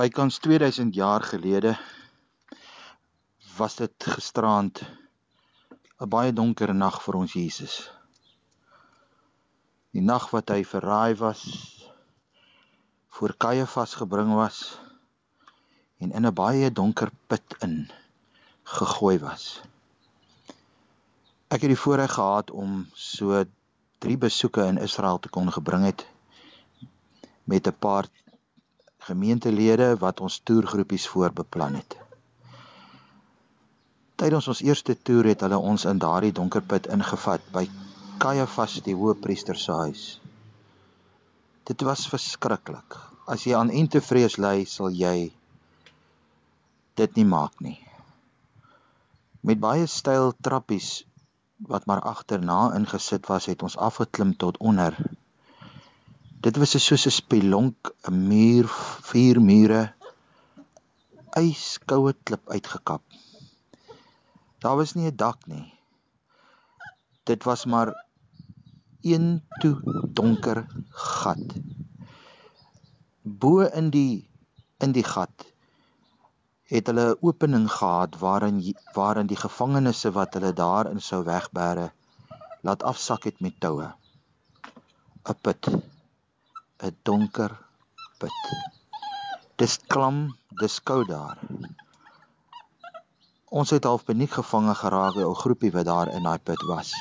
Bykans 2000 jaar gelede was dit gisteraand 'n baie donker nag vir ons Jesus. Die nag wat hy verraai was, voor Kajafas gebring was en in 'n baie donker put in gegooi was. Ek het die voorreg gehad om so 3 besoeke in Israel te kon gebring het met 'n paar gemeentelede wat ons toergroepies voorbeplan het. Tydens ons eerste toer het hulle ons in daardie donker put ingevat by Kajafas die hoëpriester se huis. Dit was verskriklik. As jy aan entevrees ly, sal jy dit nie maak nie. Met baie styl trappies wat maar agterna ingesit was, het ons afgeklim tot onder Dit was soos 'n spelonk, 'n muur, vier mure, yskoue klip uitgekap. Daar was nie 'n dak nie. Dit was maar een toe donker gat. Bo in die in die gat het hulle 'n opening gehad waarin waarin die gevangenes wat hulle daarin sou wegbêre laat afsak het met toue. 'n Put. 'n donker put. Dis klam, dis koud daar. Ons het half paniek gevange geraak deur 'n groepie wat daar in daai put was.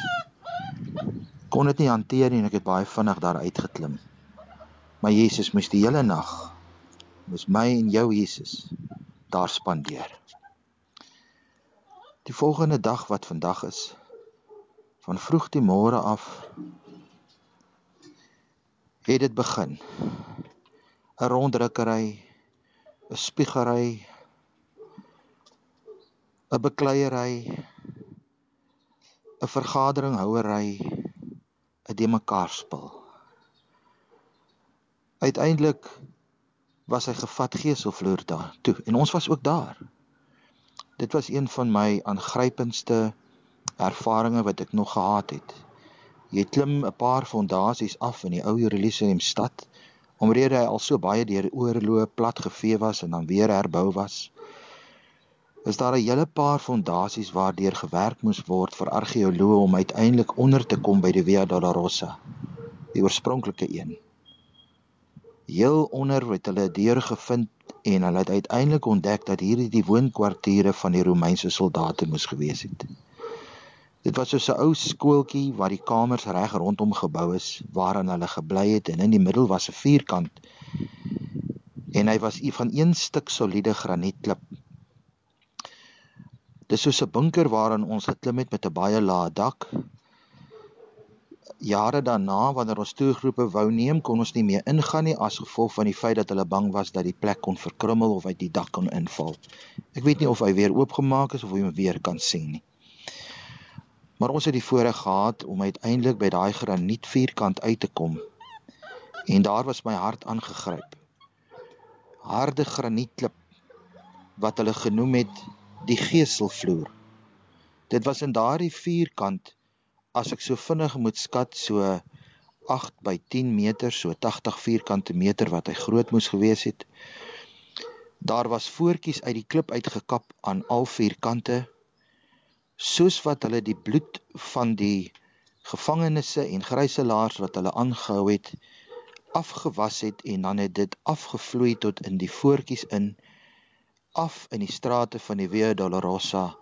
Kon dit nie hanteer nie en ek het baie vinnig daar uitgeklim. Maar Jesus moes die hele nag moes my en jou Jesus daar spandeer. Die volgende dag wat vandag is van vroeg die môre af het dit begin. 'n Ronddrukkery, 'n spiegery, 'n bekleierery, 'n vergaderinghouery, 'n demekaarspel. Uiteindelik was hy gevat geeselvloer daar toe en ons was ook daar. Dit was een van my aangrypendste ervarings wat ek nog gehad het. Jy klim 'n paar fondasies af in die ou Jerusalem stad omrede hy al so baie deur oorloë plat gevee was en dan weer herbou was. Is daar 'n hele paar fondasies waardeur gewerk moes word vir argeoloë om uiteindelik onder te kom by die Via Dolorosa, die oorspronklike een. Heel onder het hulle deur gevind en hulle het uiteindelik ontdek dat hierdie die woonkwartiere van die Romeinse soldate moes gewees het. Dit was soos 'n ou skooltjie waar die kamers reg rondom gebou is waarin hulle gebly het en in die middel was 'n vierkant. En hy was van een stuk soliede granietklip. Dis soos 'n bunker waarin ons geklim het met 'n baie lae dak. Jare daarna wanneer ons toegroepe wou neem, kon ons nie meer ingaan nie as gevolg van die feit dat hulle bang was dat die plek kon verkrummel of uit die dak kon inval. Ek weet nie of hy weer oopgemaak is of jy hom weer kan sien nie. Maar ons het die voorreg gehad om uiteindelik by daai graniet vierkant uit te kom. En daar was my hart aangegryp. Harde granietklip wat hulle genoem het die geeselvloer. Dit was in daardie vierkant as ek so vinnig moet skat so 8 by 10 meter, so 80 vierkante meter wat hy groot moes gewees het. Daar was voetjies uit die klip uitgekap aan al vier kante soos wat hulle die bloed van die gevangenes en gijslaers wat hulle aangehou het afgewas het en dan het dit afgevloei tot in die voetjies in af in die strate van die Via Dolorosa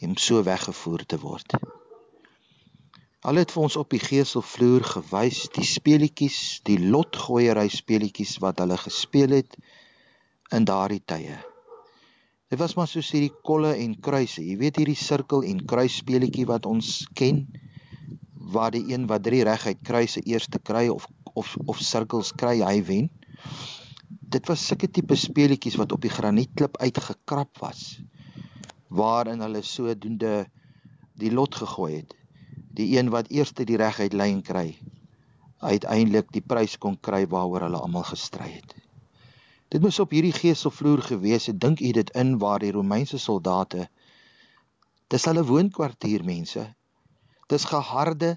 om so weggevoer te word. Hulle het vir ons op die geselvloer gewys die speletjies, die lotgooiery speletjies wat hulle gespeel het in daardie tye. Dit was maar soos hierdie kolle en kruise. Jy weet hierdie sirkel en kruis speletjie wat ons ken waar die een wat drie reguit kruise eers te kry of of of sirkels kry, hy wen. Dit was sulke tipe speletjies wat op die granietklip uitgekrap was waarin hulle sodoende die lot gegooi het. Die een wat eerste die reguit lyn kry, uiteindelik die prys kon kry waaroor hulle almal gestry het. Dit moes op hierdie geselvloer gewees het. Dink u dit in waar die Romeinse soldate dis hulle woonkwartier mense. Dis geharde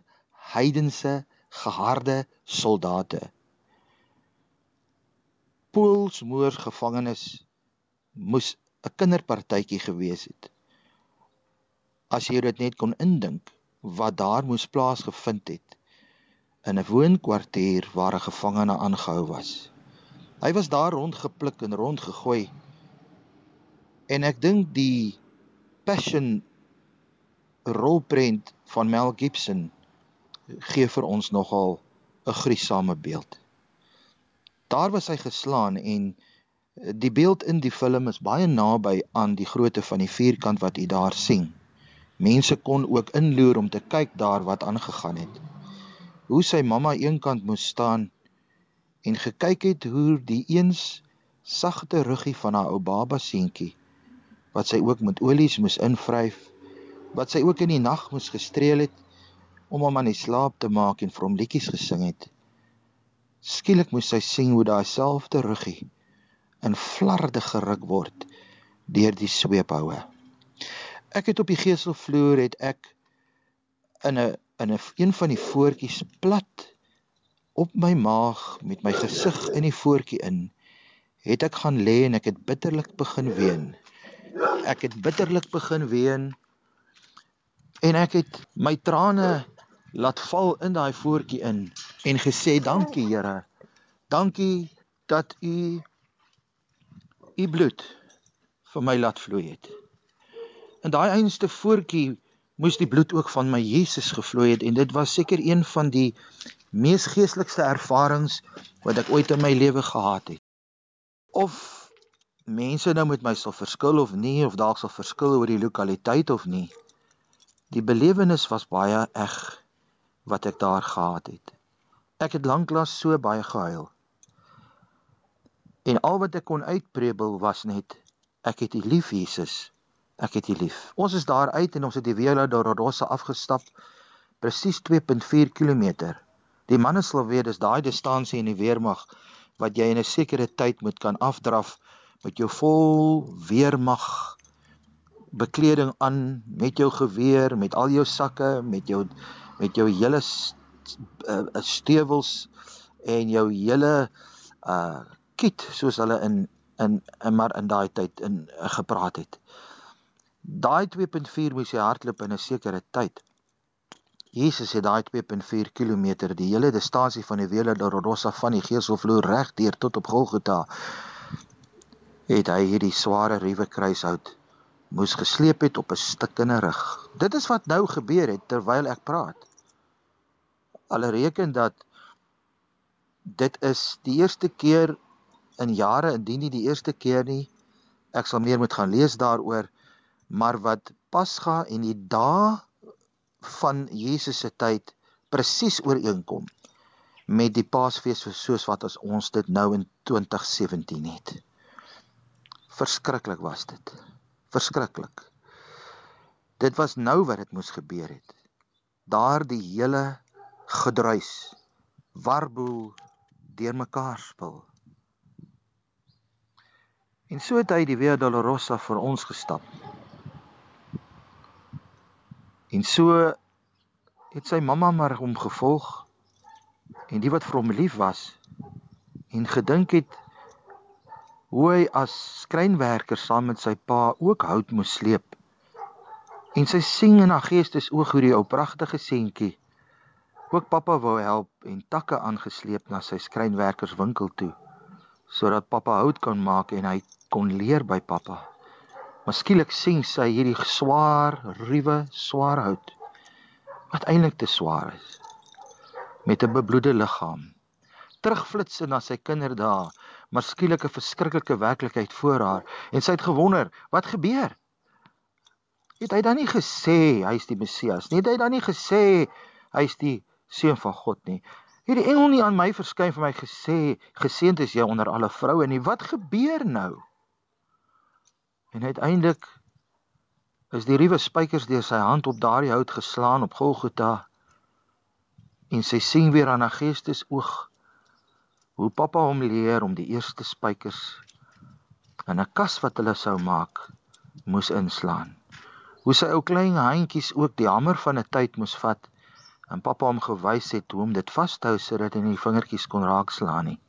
heidense geharde soldate. Poolsmoors gevangenis moes 'n kinderpartytjie gewees het. As jy dit net kon indink wat daar moes plaasgevind het in 'n woonkwartier waar 'n gevangene aangehou was. Hy was daar rondgepluk en rondgegooi. En ek dink die Passion rolprent van Mel Gibson gee vir ons nogal 'n gruisame beeld. Daar was hy geslaan en die beeld in die film is baie naby aan die grootte van die vierkant wat u daar sien. Mense kon ook inloer om te kyk daar wat aangegaan het. Hoe sy mamma eenkant moes staan en gekyk het hoe die eens sagte ruggie van haar ou baba seentjie wat sy ook met olies moes invryf wat sy ook in die nag moes gestreel het om hom aan die slaap te maak en vir hom liedjies gesing het. Skielik moes sy sien hoe daai selfde ruggie in flarde geruk word deur die sweephoue. Ek het op die geselvloer het ek in 'n in 'n een van die voetjies plat op my maag met my gesig in die voetjie in het ek gaan lê en ek het bitterlik begin ween. Ek het bitterlik begin ween en ek het my trane laat val in daai voetjie in en gesê dankie Here. Dankie dat u u bloed vir my laat vloei het. In daai einste voetjie moes die bloed ook van my Jesus gevloei het en dit was seker een van die mees geestelikste ervarings wat ek ooit in my lewe gehad het. Of mense nou met my sal verskil of nie of dalk sal verskil oor die lokaliteit of nie. Die belewenis was baie eg wat ek daar gehad het. Ek het lanklaas so baie gehuil. En al wat ek kon uitprebel was net ek het U lief Jesus. Ek het U lief. Ons is daar uit en ons het die Via Dolorosa afgestap presies 2.4 km. Die manne sal weet dis daai distansie in die weermag wat jy in 'n sekere tyd moet kan afdraf met jou vol weermag bekleding aan met jou geweer, met al jou sakke, met jou met jou hele uh, stewels en jou hele uh kit soos hulle in in in maar in daai tyd in uh, gepraat het. Daai 2.4 moes jy hardloop in 'n sekere tyd. Jesus het daai 2.4 km die hele distansie van die Via Dolorosa van die Geeselvloer reg deur tot op Golgotha het hy hierdie sware ruwe kruishout moes gesleep het op 'n stikkende rug. Dit is wat nou gebeur het terwyl ek praat. Al reken dat dit is die eerste keer in jare indien nie die eerste keer nie. Ek sal meer moet gaan lees daaroor, maar wat Pasga en die dae van Jesus se tyd presies ooreenkom met die Paasfees soos wat ons dit nou in 2017 het. Verskriklik was dit verskriklik. Dit was nou wat dit moes gebeur het. Daardie hele gedruis warboel deurmekaar spil. En so het hy die Via Dolorosa vir ons gestap. En so het sy mamma maar hom gevolg en die wat vir hom lief was en gedink het hoe hy as skrynwerker saam met sy pa ook hout moes sleep. En sy sien in haar geestes oog hoe die ou pragtige seentjie ook pappa wou help en takke aangesleep na sy skrynwerkerswinkel toe sodat pappa hout kon maak en hy kon leer by pappa. Maar skielik sien sy hierdie swaar, ruwe, swaar hout wat eintlik te swaar is met 'n bebloede liggaam. Terugflits na sy kinderdae maar skielik 'n verskriklike werklikheid voor haar en sy het gewonder, wat gebeur? Het hy dan nie gesê hy is die Messias nie? Het hy dan nie gesê hy is die seun van God nie? Het die engel nie aan my verskyn vir my gesê geseënd is jy onder alle vroue nie? Wat gebeur nou? En uiteindelik is die ruwe spykers deur sy hand op daardie hout geslaan op Golgotha en sy sien weer aan haar geestes oog hoe pappa hom leer om die eerste spykers in 'n kas wat hulle sou maak moes inslaan. Hoe sy ou klein handjies ook die hamer van 'n tyd moes vat en pappa hom gewys het hoe om dit vas te hou sodat hy nie vingertjies kon raakslaan nie.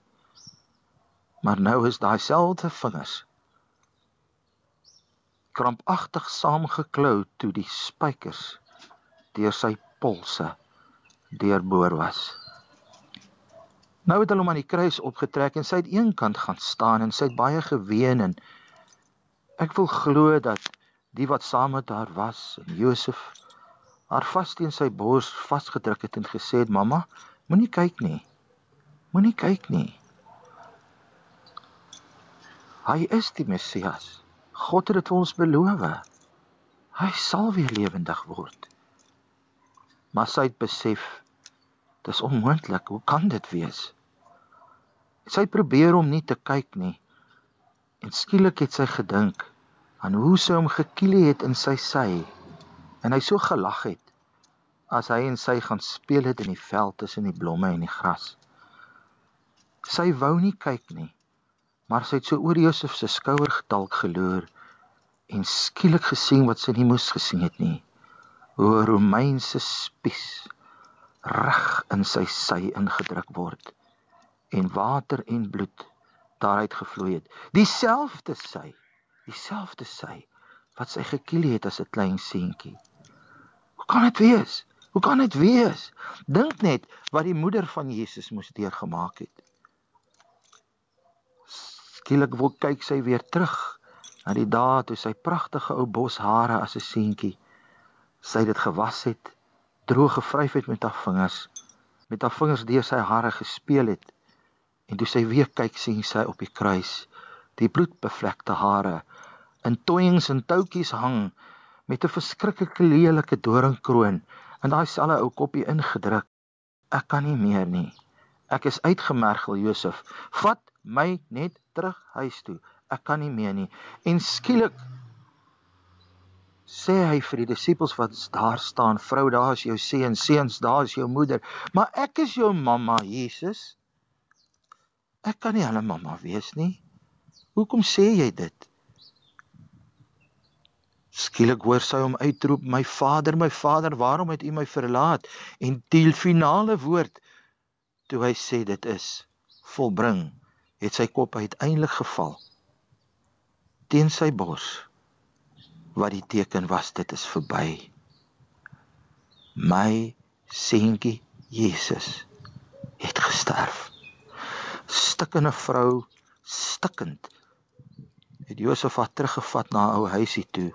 Maar nou is daai selfde vingers krampagtig saamgeklou toe die spykers deur sy polse deurboor was. Nou het hulle hom aan die kruis opgetrek en sy het eenkant gaan staan en sy het baie geween en ek wil glo dat die wat saam met haar was Josef haar vas teen sy bors vasgedruk het en gesê het mamma moenie kyk nie. Moenie kyk nie. Hy is die Messias God het dit ons beloof. Hy sal weer lewendig word. Maar sy het besef dis onmoontlik. Hoe kan dit wees? Sy probeer om nie te kyk nie. En skielik het sy gedink aan hoe sy hom gekielie het in sy sy. En hy so gelag het as hy en sy gaan speel het in die veld tussen die blomme en die gras. Sy wou nie kyk nie maar sy het so oor Josef se skouer gedalk geloer en skielik gesien wat sy nie moes gesien het nie 'n Romeinse spies reg in sy sy ingedruk word en water en bloed daaruit gevloei het. Dieselfde sy, dieselfde sy wat sy gekiel het as 'n klein seentjie. Hoe kan dit wees? Hoe kan dit wees? Dink net wat die moeder van Jesus moes deurgemaak het. Skielik wil kyk sy weer terug na die dae toe sy pragtige ou boshare as 'n seentjie sy dit gewas het, droog gevryf het met haar vingers, met haar vingers deur sy hare gespeel het. En toe sy weer kyk, sien sy op die kruis die bloedbevlekte hare in toeiings en toutjies hang met 'n verskriklike lelike doringkroon in daai selfe ou koppie ingedruk. Ek kan nie meer nie. Ek is uitgemergel, Josef. Vat my net terug huis toe. Ek kan nie meer nie. En skielik sê hy vir die disippels wat daar staan, vrou, daar is jou seun, seuns, daar is jou moeder, maar ek is jou mamma, Jesus. Ek kan nie hulle mamma wees nie. Hoekom sê jy dit? Skielik hoor sy hom uitroep, "My Vader, my Vader, waarom het U my verlaat?" En die finale woord toe hy sê dit is volbring, het sy kop uiteindelik geval teen sy bors wat die teken was dit is verby. My seentjie Jesus het gesterf. Stikkende vrou, stikkend. Het Josef haar teruggevat na haar ou huisie toe.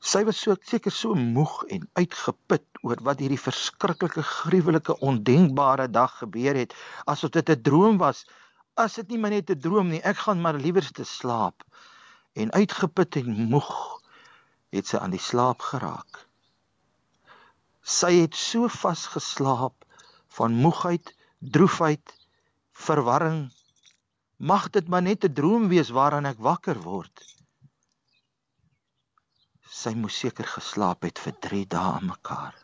Sy was so seker so moeg en uitgeput oor wat hierdie verskriklike gruwelike ondenkbare dag gebeur het, asof dit 'n droom was. As dit nie maar net 'n droom nie, ek gaan maar liewer te slaap en uitgeput en moeg het sy aan die slaap geraak. Sy het so vasgeslaap van moegheid, droefheid, verwarring. Mag dit maar net 'n droom wees waaraan ek wakker word. Sy moes seker geslaap het vir 3 dae aan mekaar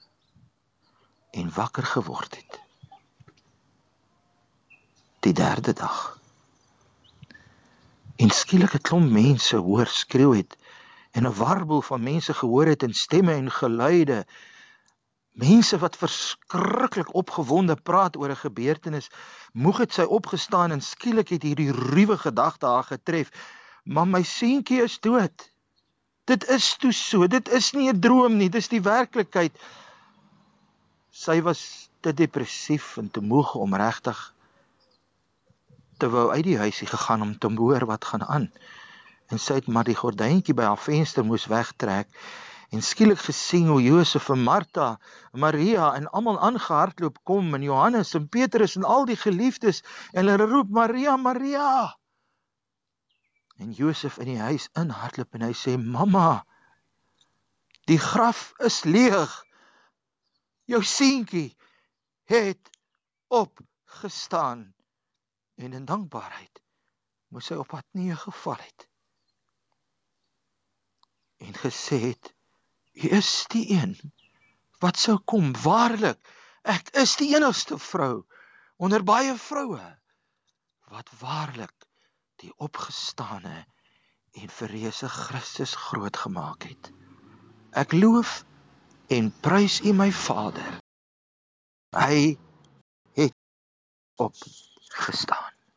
en wakker geword het. Die derde dag. En skielik 'n klomp mense hoor skreeu het en 'n warbel van mense gehoor het en stemme en geluide. Mense wat verskriklik opgewonde praat oor 'n gebeurtenis moeg het sy opgestaan en skielik het hierdie ruwe gedagte haar getref. Maar my seentjie is dood. Dit is toe so. Dit is nie 'n droom nie. Dis die werklikheid. Sy was te depressief en te moeg om regtig te wou uit die huisie gegaan om te hoor wat gaan aan. En sy het maar die gordyntjie by haar venster moes wegtrek en skielik gesien hoe Josef en Martha, Maria en almal aangehardloop kom en Johannes en Petrus en al die geliefdes en hulle roep Maria, Maria. En Josef in die huis inhardloop en hy sê mamma, die graf is leeg. Jou seentjie het opgestaan en in dankbaarheid moes hy op haar knieë geval het en gesê het u is die een wat sou kom. Waarlik ek is die enigste vrou onder baie vroue wat waarlik die opgestane en verreëse Christus groot gemaak het. Ek loof en prys u my Vader. Hy het op クスタ。